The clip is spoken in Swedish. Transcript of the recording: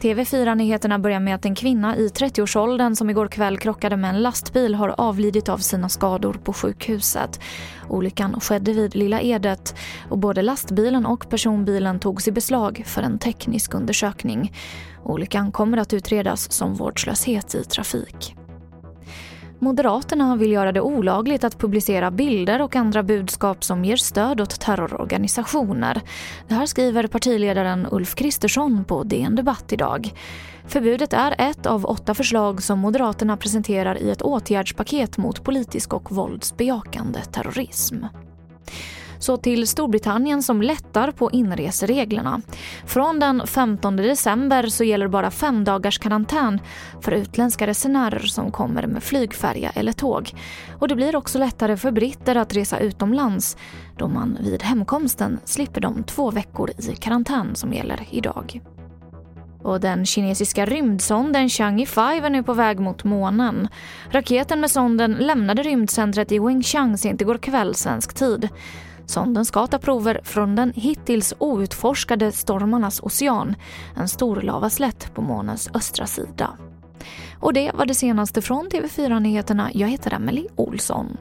TV4-nyheterna börjar med att en kvinna i 30-årsåldern som igår kväll krockade med en lastbil har avlidit av sina skador på sjukhuset. Olyckan skedde vid Lilla Edet och både lastbilen och personbilen togs i beslag för en teknisk undersökning. Olyckan kommer att utredas som vårdslöshet i trafik. Moderaterna vill göra det olagligt att publicera bilder och andra budskap som ger stöd åt terrororganisationer. Det här skriver partiledaren Ulf Kristersson på DN Debatt idag. Förbudet är ett av åtta förslag som Moderaterna presenterar i ett åtgärdspaket mot politisk och våldsbejakande terrorism. Så till Storbritannien som lättar på inresereglerna. Från den 15 december så gäller bara fem dagars karantän för utländska resenärer som kommer med flygfärja eller tåg. Och det blir också lättare för britter att resa utomlands då man vid hemkomsten slipper de två veckor i karantän som gäller idag. Och den kinesiska rymdsonden Chang'e 5 är nu på väg mot månen. Raketen med sonden lämnade rymdcentret i Wingchang sent igår kväll svensk tid. Sonden ska ta prover från den hittills outforskade Stormarnas ocean, en stor lavaslätt på månens östra sida. Och det var det senaste från TV4 Nyheterna. Jag heter Emily Olsson.